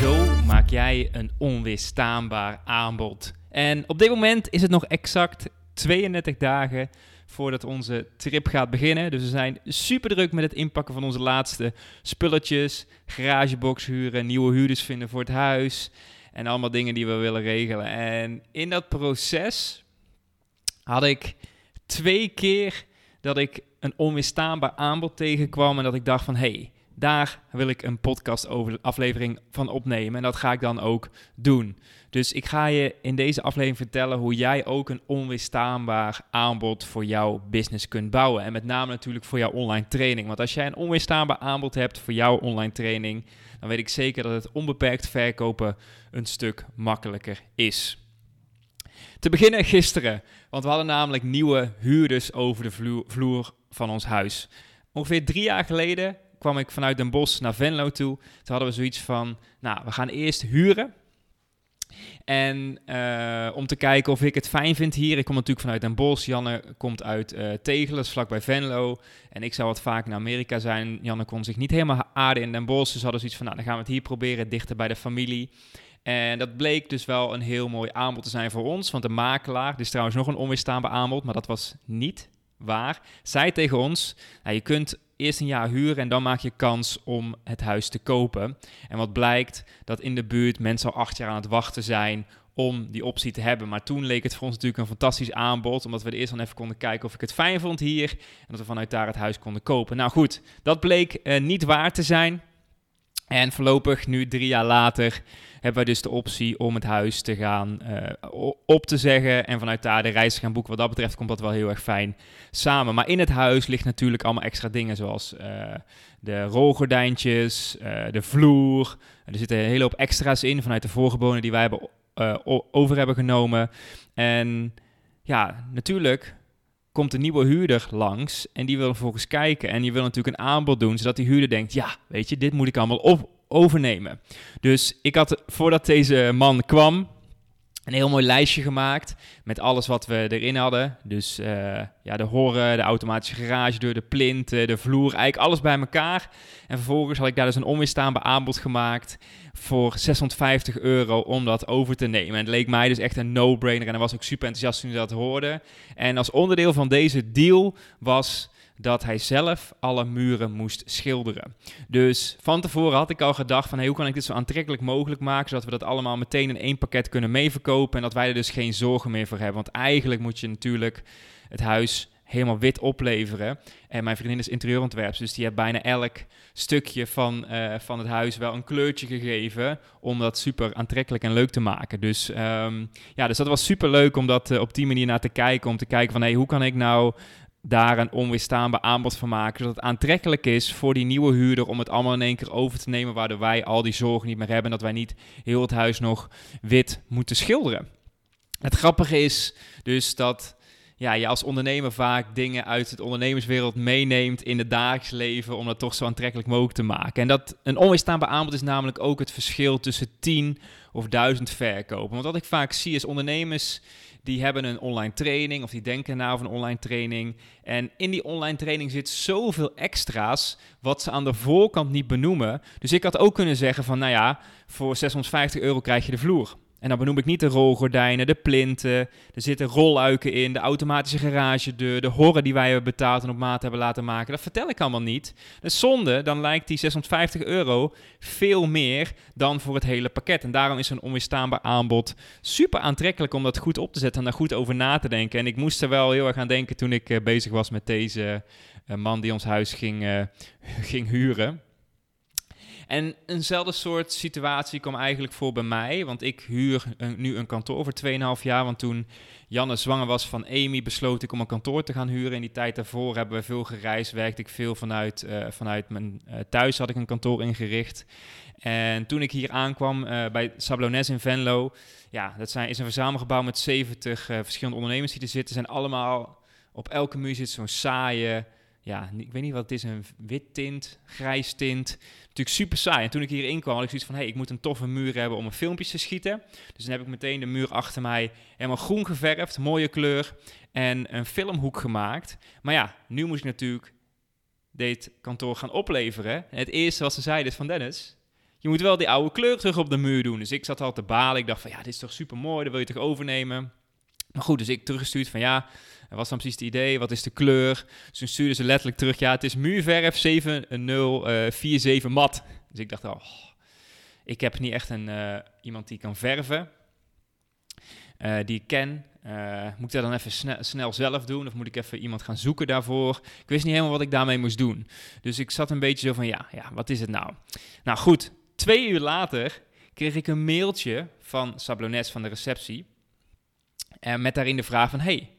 Zo maak jij een onweerstaanbaar aanbod. En op dit moment is het nog exact 32 dagen voordat onze trip gaat beginnen. Dus we zijn super druk met het inpakken van onze laatste spulletjes, garagebox huren, nieuwe huurders vinden voor het huis en allemaal dingen die we willen regelen. En in dat proces had ik twee keer dat ik een onweerstaanbaar aanbod tegenkwam en dat ik dacht van hey, daar wil ik een podcast over aflevering van opnemen. En dat ga ik dan ook doen. Dus ik ga je in deze aflevering vertellen hoe jij ook een onweerstaanbaar aanbod voor jouw business kunt bouwen. En met name natuurlijk voor jouw online training. Want als jij een onweerstaanbaar aanbod hebt voor jouw online training, dan weet ik zeker dat het onbeperkt verkopen een stuk makkelijker is. Te beginnen gisteren, want we hadden namelijk nieuwe huurders over de vloer van ons huis. Ongeveer drie jaar geleden kwam ik vanuit Den Bosch naar Venlo toe. Toen hadden we zoiets van, nou, we gaan eerst huren. En uh, om te kijken of ik het fijn vind hier. Ik kom natuurlijk vanuit Den Bosch. Janne komt uit uh, Tegelen, vlakbij Venlo. En ik zou wat vaak naar Amerika zijn. Janne kon zich niet helemaal aarden in Den Bosch. Dus hadden zoiets van, nou, dan gaan we het hier proberen, dichter bij de familie. En dat bleek dus wel een heel mooi aanbod te zijn voor ons. Want de makelaar, dit is trouwens nog een onweerstaanbaar aanbod, maar dat was niet waar, zei tegen ons, nou, je kunt eerst een jaar huren en dan maak je kans om het huis te kopen. En wat blijkt, dat in de buurt mensen al acht jaar aan het wachten zijn om die optie te hebben. Maar toen leek het voor ons natuurlijk een fantastisch aanbod, omdat we er eerst dan even konden kijken of ik het fijn vond hier en dat we vanuit daar het huis konden kopen. Nou goed, dat bleek uh, niet waar te zijn. En voorlopig, nu drie jaar later, hebben wij dus de optie om het huis te gaan uh, op te zeggen en vanuit daar de reis te gaan boeken. Wat dat betreft komt dat wel heel erg fijn samen. Maar in het huis ligt natuurlijk allemaal extra dingen zoals uh, de rolgordijntjes, uh, de vloer. Er zitten een hele hoop extra's in vanuit de voorgebonen die wij hebben, over hebben genomen. En ja, natuurlijk komt een nieuwe huurder langs en die wil vervolgens kijken. En je wil natuurlijk een aanbod doen, zodat die huurder denkt, ja, weet je, dit moet ik allemaal op overnemen. Dus ik had, voordat deze man kwam, een heel mooi lijstje gemaakt met alles wat we erin hadden. Dus uh, ja, de horren, de automatische garagedeur, de plinten, de vloer, eigenlijk alles bij elkaar. En vervolgens had ik daar dus een onweerstaanbaar aanbod gemaakt voor 650 euro om dat over te nemen. En het leek mij dus echt een no-brainer en hij was ook super enthousiast toen hij dat hoorde. En als onderdeel van deze deal was dat hij zelf alle muren moest schilderen. Dus van tevoren had ik al gedacht van hoe kan ik dit zo aantrekkelijk mogelijk maken, zodat we dat allemaal meteen in één pakket kunnen meeverkopen en dat wij er dus geen zorgen meer voor hebben. Want eigenlijk moet je natuurlijk het huis helemaal wit opleveren. En mijn vriendin is interieurontwerper, dus die heeft bijna elk stukje van, uh, van het huis wel een kleurtje gegeven om dat super aantrekkelijk en leuk te maken. Dus, um, ja, dus dat was super leuk om dat uh, op die manier naar te kijken, om te kijken van hoe kan ik nou daar een onweerstaanbaar aanbod van maken. Zodat het aantrekkelijk is voor die nieuwe huurder om het allemaal in één keer over te nemen. Waardoor wij al die zorgen niet meer hebben. En dat wij niet heel het huis nog wit moeten schilderen. Het grappige is dus dat ja, je als ondernemer vaak dingen uit het ondernemerswereld meeneemt in het dagelijks leven. Om dat toch zo aantrekkelijk mogelijk te maken. En dat een onweerstaanbaar aanbod is namelijk ook het verschil tussen 10 of 1000 verkopen. Want wat ik vaak zie is ondernemers die hebben een online training of die denken na over een online training. En in die online training zit zoveel extra's wat ze aan de voorkant niet benoemen. Dus ik had ook kunnen zeggen van, nou ja, voor 650 euro krijg je de vloer. En dan benoem ik niet de rolgordijnen, de plinten, er zitten rolluiken in, de automatische garagedeur, de horren die wij hebben betaald en op maat hebben laten maken. Dat vertel ik allemaal niet. Is zonde, dan lijkt die 650 euro veel meer dan voor het hele pakket. En daarom is een onweerstaanbaar aanbod super aantrekkelijk om dat goed op te zetten en daar goed over na te denken. En ik moest er wel heel erg aan denken toen ik uh, bezig was met deze uh, man die ons huis ging, uh, ging huren. En eenzelfde soort situatie kwam eigenlijk voor bij mij. Want ik huur nu een kantoor voor 2,5 jaar. Want toen Janne zwanger was van Amy, besloot ik om een kantoor te gaan huren. In die tijd daarvoor hebben we veel gereisd. Werkte ik veel vanuit, uh, vanuit mijn uh, thuis had ik een kantoor ingericht. En toen ik hier aankwam uh, bij Sablones in Venlo. Ja, dat zijn, is een verzamelgebouw met 70 verschillende ondernemers die er zitten. Zijn allemaal, op elke muur zit zo'n saaie ja, ik weet niet wat het is, een wit tint, grijs tint. Natuurlijk super saai. En toen ik hierin kwam, had ik zoiets van, hé, hey, ik moet een toffe muur hebben om een filmpje te schieten. Dus dan heb ik meteen de muur achter mij helemaal groen geverfd, mooie kleur, en een filmhoek gemaakt. Maar ja, nu moest ik natuurlijk dit kantoor gaan opleveren. En het eerste wat ze zeiden is van, Dennis, je moet wel die oude kleur terug op de muur doen. Dus ik zat al te balen. Ik dacht van, ja, dit is toch super mooi, dat wil je toch overnemen? Maar goed, dus ik teruggestuurd van, ja wat was dan precies het idee? Wat is de kleur? Dus toen stuurden ze letterlijk terug, ja, het is muurverf 7047 uh, mat. Dus ik dacht, oh, ik heb niet echt een, uh, iemand die kan verven, uh, die ik ken. Uh, moet ik dat dan even snel, snel zelf doen? Of moet ik even iemand gaan zoeken daarvoor? Ik wist niet helemaal wat ik daarmee moest doen. Dus ik zat een beetje zo van, ja, ja wat is het nou? Nou goed, twee uur later kreeg ik een mailtje van Sablones van de receptie. En met daarin de vraag van, hey,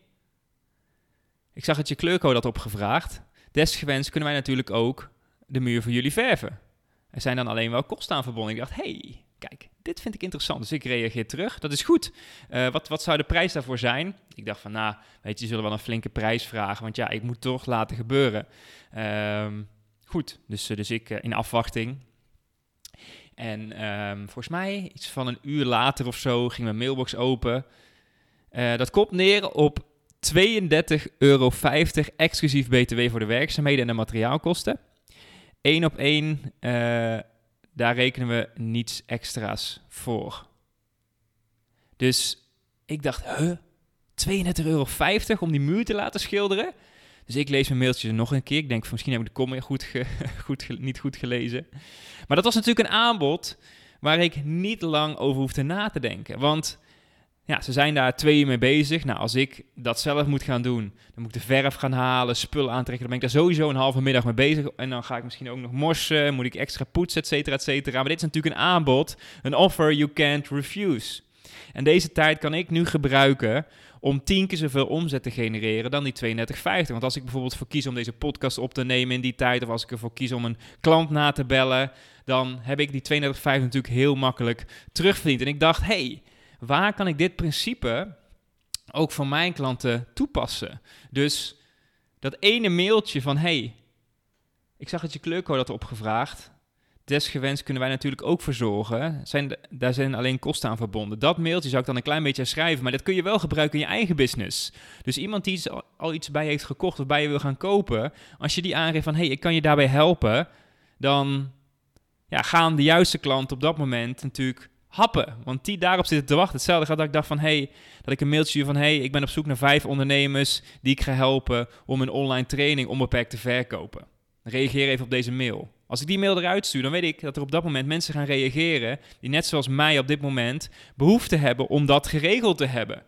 ik zag dat je kleurcode had opgevraagd. Desgewenst kunnen wij natuurlijk ook de muur voor jullie verven. Er zijn dan alleen wel kosten aan verbonden. Ik dacht, hey, kijk, dit vind ik interessant. Dus ik reageer terug. Dat is goed. Uh, wat, wat zou de prijs daarvoor zijn? Ik dacht van, nou, weet je, zullen wel een flinke prijs vragen. Want ja, ik moet toch laten gebeuren. Uh, goed, dus, dus ik uh, in afwachting. En um, volgens mij, iets van een uur later of zo, ging mijn mailbox open. Dat komt neer op 32,50 euro exclusief BTW voor de werkzaamheden en de materiaalkosten. Eén op één, uh, daar rekenen we niets extra's voor. Dus ik dacht, huh? 32,50 euro om die muur te laten schilderen? Dus ik lees mijn mailtje nog een keer. Ik denk, misschien heb ik de comment goed, goed niet goed gelezen. Maar dat was natuurlijk een aanbod waar ik niet lang over hoefde na te denken. Want ja, ze zijn daar twee uur mee bezig. Nou, als ik dat zelf moet gaan doen, dan moet ik de verf gaan halen, spullen aantrekken. Dan ben ik daar sowieso een halve middag mee bezig. En dan ga ik misschien ook nog morsen, moet ik extra poetsen, et cetera, et cetera. Maar dit is natuurlijk een aanbod, een offer you can't refuse. En deze tijd kan ik nu gebruiken om tien keer zoveel omzet te genereren dan die 32,50. Want als ik bijvoorbeeld voor kies om deze podcast op te nemen in die tijd, of als ik ervoor kies om een klant na te bellen, dan heb ik die 32,50 natuurlijk heel makkelijk terugverdiend. En ik dacht, hey, waar kan ik dit principe ook voor mijn klanten toepassen? Dus dat ene mailtje van, hey, ik zag dat je kleurcode had opgevraagd. Desgewenst kunnen wij natuurlijk ook verzorgen. Zijn, daar zijn alleen kosten aan verbonden. Dat mailtje zou ik dan een klein beetje schrijven, maar dat kun je wel gebruiken in je eigen business. Dus iemand die al iets bij heeft gekocht of bij je wil gaan kopen, als je die aangeeft van, hey, ik kan je daarbij helpen, dan ja, gaan de juiste klanten op dat moment natuurlijk happen. Want die daarop zitten te wachten. Hetzelfde gaat dat ik dacht van, hey, dat ik een mailtje stuur van, hey, ik ben op zoek naar vijf ondernemers die ik ga helpen om een online training onbeperkt te verkopen. Reageer even op deze mail. Als ik die mail eruit stuur, dan weet ik dat er op dat moment mensen gaan reageren die net zoals mij op dit moment behoefte hebben om dat geregeld te hebben.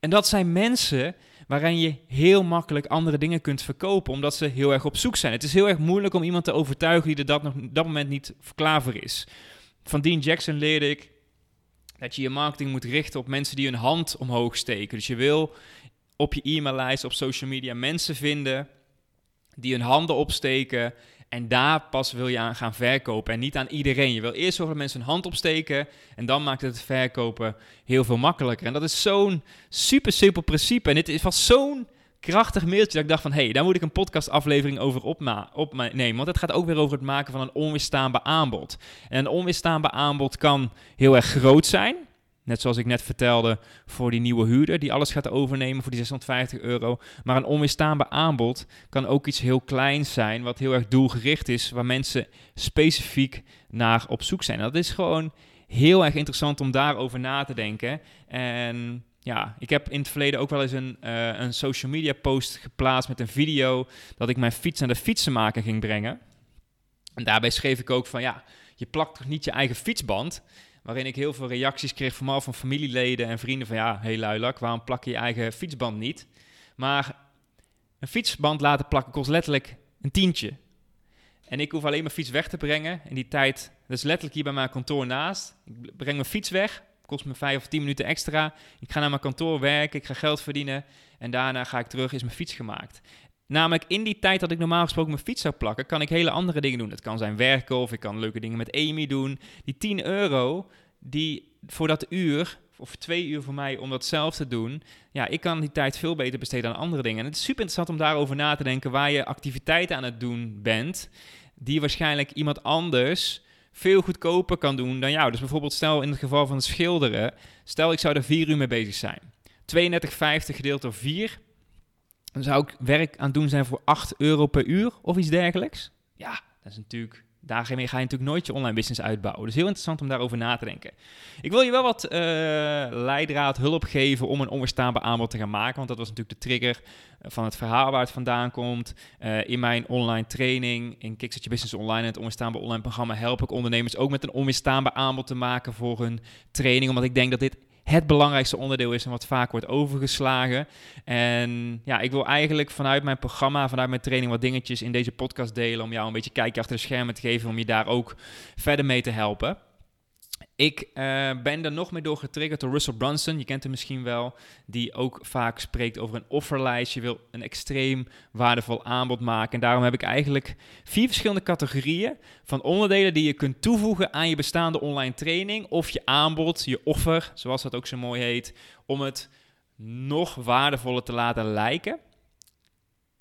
En dat zijn mensen waarin je heel makkelijk andere dingen kunt verkopen, omdat ze heel erg op zoek zijn. Het is heel erg moeilijk om iemand te overtuigen die er dat nog dat moment niet klaar voor is. Van Dean Jackson leerde ik dat je je marketing moet richten op mensen die hun hand omhoog steken. Dus je wil op je e-maillijst, op social media mensen vinden die hun handen opsteken en daar pas wil je aan gaan verkopen en niet aan iedereen. Je wil eerst zorgen dat mensen hun hand opsteken en dan maakt het verkopen heel veel makkelijker. En dat is zo'n super simpel principe en dit was zo'n krachtig mailtje dat ik dacht van... hé, hey, daar moet ik een podcastaflevering over opnemen. Want het gaat ook weer over het maken van een onweerstaanbaar aanbod. En een onweerstaanbaar aanbod kan heel erg groot zijn... Net zoals ik net vertelde voor die nieuwe huurder die alles gaat overnemen voor die 650 euro. Maar een onweerstaanbaar aanbod kan ook iets heel kleins zijn, wat heel erg doelgericht is, waar mensen specifiek naar op zoek zijn. dat is gewoon heel erg interessant om daarover na te denken. En ja, ik heb in het verleden ook wel eens een, uh, een social media post geplaatst met een video dat ik mijn fiets naar de fietsenmaker ging brengen. En daarbij schreef ik ook van ja, je plakt toch niet je eigen fietsband? Waarin ik heel veel reacties kreeg, vooral van familieleden en vrienden van ja, hey luilak, waarom plak je je eigen fietsband niet? Maar een fietsband laten plakken kost letterlijk een tientje. En ik hoef alleen mijn fiets weg te brengen. In die tijd, dat is letterlijk hier bij mijn kantoor naast. Ik breng mijn fiets weg, kost me vijf of tien minuten extra. Ik ga naar mijn kantoor werken, ik ga geld verdienen. En daarna ga ik terug, is mijn fiets gemaakt. Namelijk in die tijd dat ik normaal gesproken mijn fiets zou plakken, kan ik hele andere dingen doen. Het kan zijn werken of ik kan leuke dingen met Amy doen. Die 10 euro die voor dat uur, of twee uur voor mij om dat zelf te doen, ja, ik kan die tijd veel beter besteden aan andere dingen. En het is super interessant om daarover na te denken waar je activiteiten aan het doen bent, die waarschijnlijk iemand anders veel goedkoper kan doen dan jou. Dus bijvoorbeeld stel in het geval van het schilderen, stel ik zou er vier uur mee bezig zijn. 32,50 gedeeld door 4 dan zou ik werk aan doen zijn voor 8 euro per uur of iets dergelijks. Ja, dat is natuurlijk daarmee ga je natuurlijk nooit je online business uitbouwen. Dus heel interessant om daarover na te denken. Ik wil je wel wat uh, leidraad, hulp geven om een onweerstaanbaar aanbod te gaan maken. Want dat was natuurlijk de trigger eh, van het verhaal waar het vandaan komt. Uh, in mijn online training, in Kickstart Je Business Online, het onweerstaanbaar online programma, help ik ondernemers ook met een onweerstaanbaar aanbod te maken voor hun training. Omdat ik denk dat dit het belangrijkste onderdeel is en wat vaak wordt overgeslagen. En ja, ik wil eigenlijk vanuit mijn programma, vanuit mijn training, wat dingetjes in deze podcast delen om jou een beetje kijkje achter de schermen te geven, om je daar ook verder mee te helpen. Ik uh, ben er nog meer door getriggerd door Russell Brunson. Je kent hem misschien wel. Die ook vaak spreekt over een offerlijst. Je wil een extreem waardevol aanbod maken. En daarom heb ik eigenlijk vier verschillende categorieën van onderdelen die je kunt toevoegen aan je bestaande online training. Of je aanbod, je offer, zoals dat ook zo mooi heet. Om het nog waardevoller te laten lijken.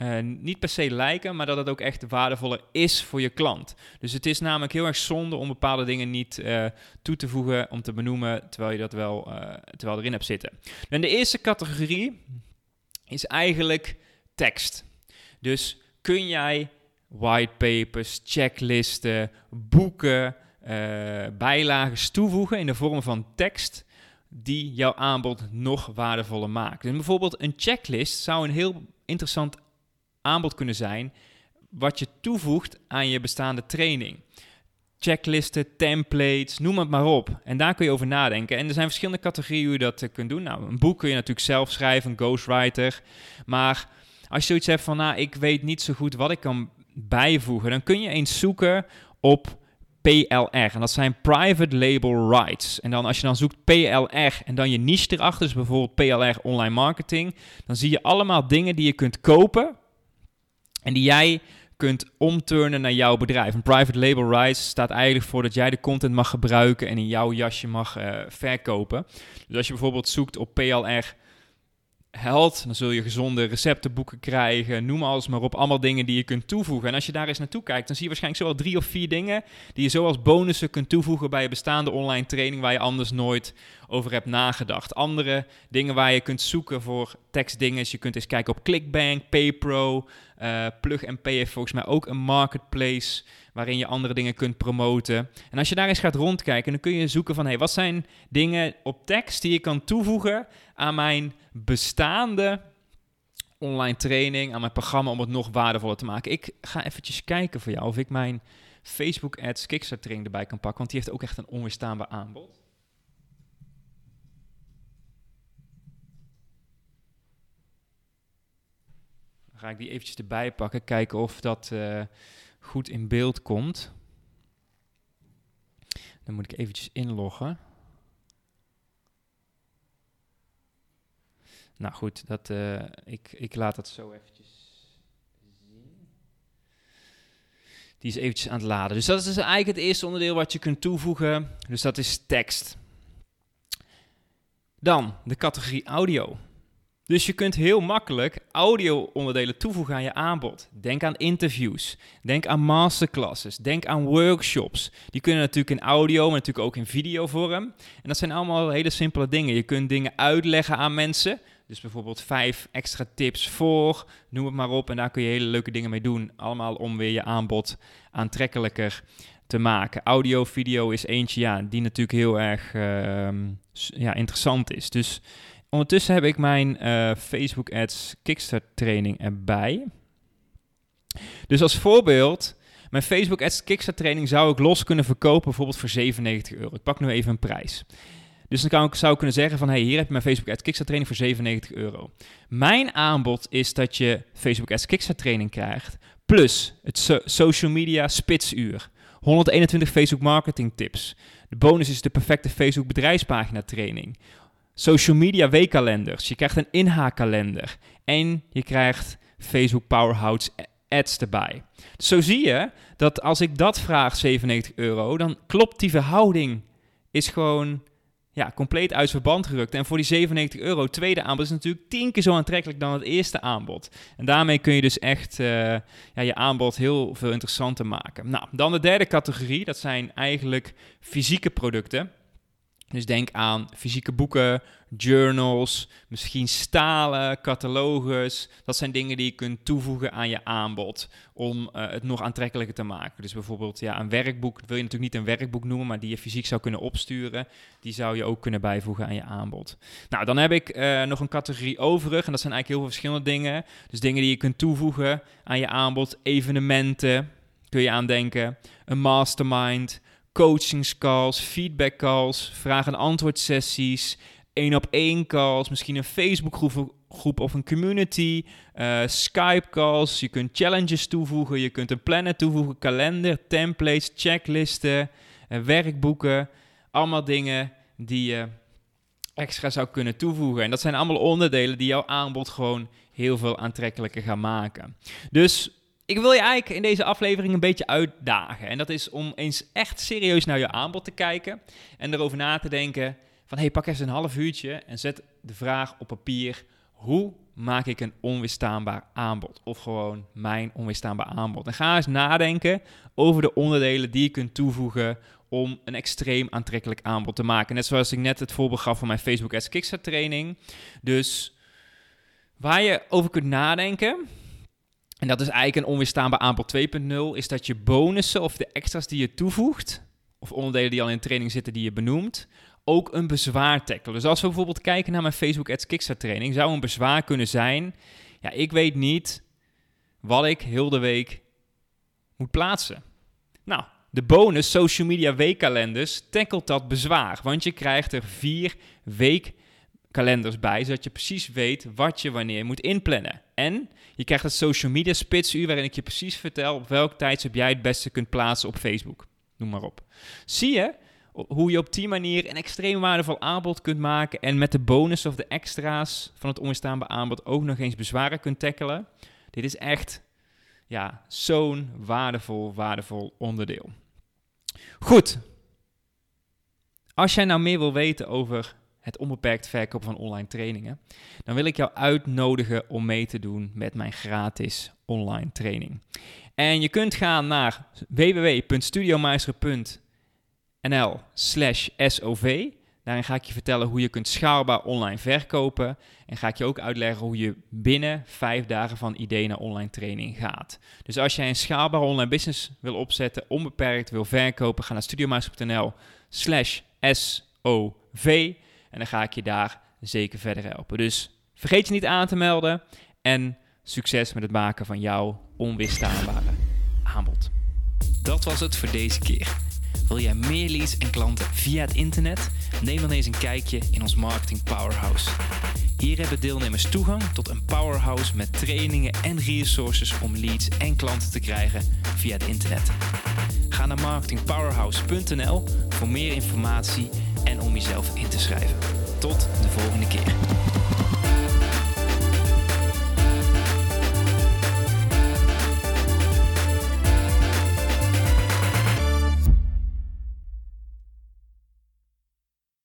Uh, niet per se lijken, maar dat het ook echt waardevoller is voor je klant. Dus het is namelijk heel erg zonde om bepaalde dingen niet uh, toe te voegen, om te benoemen, terwijl je dat wel uh, terwijl erin hebt zitten. En de eerste categorie is eigenlijk tekst. Dus kun jij whitepapers, checklisten, boeken, bijlagen toevoegen in de vorm van tekst die jouw aanbod nog waardevoller maakt. Dus bijvoorbeeld een checklist zou een heel interessant aanbod kunnen zijn wat je toevoegt aan je bestaande training. Checklisten, templates, noem het maar op. En daar kun je over nadenken. En er zijn verschillende categorieën hoe je dat uh, kunt doen. Nou, een boek kun je natuurlijk zelf schrijven, een ghostwriter. Maar als je zoiets hebt van, nou, ik weet niet zo goed wat ik kan bijvoegen, dan kun je eens zoeken op PLR. En dat zijn Private Label Rights. En dan als je dan zoekt PLR en dan je niche erachter, dus bijvoorbeeld PLR Online Marketing, dan zie je allemaal dingen die je kunt kopen en die jij kunt omturnen naar jouw bedrijf. Een private label rights staat eigenlijk voor dat jij de content mag gebruiken en in jouw jasje mag uh, verkopen. Dus als je bijvoorbeeld zoekt op PLR held, dan zul je gezonde receptenboeken krijgen, noem alles maar op, allemaal dingen die je kunt toevoegen. En als je daar eens naartoe kijkt, dan zie je waarschijnlijk zowel drie of vier dingen die je zoals bonussen kunt toevoegen bij je bestaande online training waar je anders nooit over hebt nagedacht. Andere dingen waar je kunt zoeken voor tekstdingen, je kunt eens kijken op Clickbank, PayPro, uh, Plug and Pay heeft volgens mij ook een marketplace waarin je andere dingen kunt promoten. En als je daar eens gaat rondkijken, dan kun je zoeken van, hey, wat zijn dingen op tekst die je kan toevoegen aan mijn bestaande online training, aan mijn programma om het nog waardevoller te maken. Ik ga eventjes kijken voor jou of ik mijn Facebook Ads Kickstarter training erbij kan pakken, want die heeft ook echt een onweerstaanbaar aanbod. Ga ik die eventjes erbij pakken, kijken of dat uh, goed in beeld komt. Dan moet ik eventjes inloggen. Nou goed, dat, uh, ik, ik laat dat zo eventjes zien. Die is eventjes aan het laden. Dus dat is dus eigenlijk het eerste onderdeel wat je kunt toevoegen. Dus dat is tekst. Dan de categorie audio. Dus je kunt heel makkelijk audio-onderdelen toevoegen aan je aanbod. Denk aan interviews, denk aan masterclasses, denk aan workshops. Die kunnen natuurlijk in audio, maar natuurlijk ook in videovorm. En dat zijn allemaal hele simpele dingen. Je kunt dingen uitleggen aan mensen. Dus bijvoorbeeld vijf extra tips voor, noem het maar op. En daar kun je hele leuke dingen mee doen. Allemaal om weer je aanbod aantrekkelijker te maken. Audio, video is eentje, ja, die natuurlijk heel erg uh, ja, interessant is. Dus ondertussen heb ik mijn uh, Facebook Ads Kickstart training erbij. Dus als voorbeeld, mijn Facebook Ads Kickstart training zou ik los kunnen verkopen, bijvoorbeeld voor 97 euro. Ik pak nu even een prijs. Dus dan kan ik, zou ik kunnen zeggen van, hey, hier heb je mijn Facebook Ads Kickstart training voor 97 euro. Mijn aanbod is dat je Facebook Ads Kickstart training krijgt, plus het social media spitsuur, 121 Facebook marketing tips. De bonus is de perfecte Facebook bedrijfspagina training. Social media weekkalenders. Je krijgt een inhaakkalender. En je krijgt Facebook Powerhouse ads erbij. Zo zie je dat als ik dat vraag, 97 euro, dan klopt die verhouding is gewoon ja, compleet uit verband gerukt. En voor die 97 euro, tweede aanbod, is natuurlijk tien keer zo aantrekkelijk dan het eerste aanbod. En daarmee kun je dus echt uh, ja, je aanbod heel veel interessanter maken. Nou, dan de derde categorie, dat zijn eigenlijk fysieke producten. Dus denk aan fysieke boeken, journals, misschien stalen, catalogus. Dat zijn dingen die je kunt toevoegen aan je aanbod om uh, het nog aantrekkelijker te maken. Dus bijvoorbeeld ja, een werkboek, wil je natuurlijk niet een werkboek noemen, maar die je fysiek zou kunnen opsturen. Die zou je ook kunnen bijvoegen aan je aanbod. Nou, dan heb ik uh, nog een categorie overig en dat zijn eigenlijk heel veel verschillende dingen. Dus dingen die je kunt toevoegen aan je aanbod, evenementen kun je aandenken, een mastermind coachingscalls, feedback calls, vraag- en antwoord sessies, één op één calls, misschien een Facebookgroep groep of een community, uh, Skype calls, je kunt challenges toevoegen, je kunt een planner toevoegen, kalender, templates, checklisten, uh, werkboeken, allemaal dingen die je extra zou kunnen toevoegen. En dat zijn allemaal onderdelen die jouw aanbod gewoon heel veel aantrekkelijker gaan maken. Dus ik wil je eigenlijk in deze aflevering een beetje uitdagen. En dat is om eens echt serieus naar je aanbod te kijken en erover na te denken van hey, pak eens een half uurtje en zet de vraag op papier. Hoe maak ik een onweerstaanbaar aanbod? Of gewoon mijn onweerstaanbaar aanbod. En ga eens nadenken over de onderdelen die je kunt toevoegen om een extreem aantrekkelijk aanbod te maken. Net zoals ik net het voorbeeld gaf van mijn Facebook Ads Kickstart training. Dus waar je over kunt nadenken en dat is eigenlijk een onweerstaanbaar aanbod 2.0, is dat je bonussen of de extra's die je toevoegt, of onderdelen die al in training zitten die je benoemt, ook een bezwaar tackelen. Dus als we bijvoorbeeld kijken naar mijn Facebook Ads Kickstart training, zou een bezwaar kunnen zijn, ja, ik weet niet wat ik heel de week moet plaatsen. Nou, de bonus social media weekkalenders tackelt dat bezwaar, want je krijgt er vier week kalenders bij, zodat je precies weet wat je wanneer moet inplannen. En je krijgt het social media spitsuur waarin ik je precies vertel op welk tijdstip jij het beste kunt plaatsen op Facebook. Noem maar op. Zie je hoe je op die manier een extreem waardevol aanbod kunt maken en met de bonus of de extra's van het onweerstaanbaar aanbod ook nog eens bezwaren kunt tackelen? Dit is echt ja, zo'n waardevol, waardevol onderdeel. Goed. Als jij nou meer wil weten over het onbeperkt verkopen van online trainingen, dan wil ik jou uitnodigen om mee te doen met mijn gratis online training. En je kunt gaan naar www.studiomeisternl slash SOV. Daarin ga ik je vertellen hoe je kunt schaalbaar online verkopen. En ga ik je ook uitleggen hoe je binnen vijf dagen van idee naar online training gaat. Dus als jij een schaalbaar online business wil opzetten, onbeperkt wil verkopen, ga naar studiomeisternl slash SOV. En dan ga ik je daar zeker verder helpen. Dus vergeet je niet aan te melden en succes met het maken van jouw onweerstaanbare aanbod. Dat was het voor deze keer. Wil jij meer leads en klanten via het internet? Neem dan eens een kijkje in ons Marketing Powerhouse. Hier hebben deelnemers toegang tot een powerhouse met trainingen en resources om leads en klanten te krijgen via het internet. Ga naar marketingpowerhouse.nl voor meer informatie om jezelf in te schrijven. Tot de volgende keer.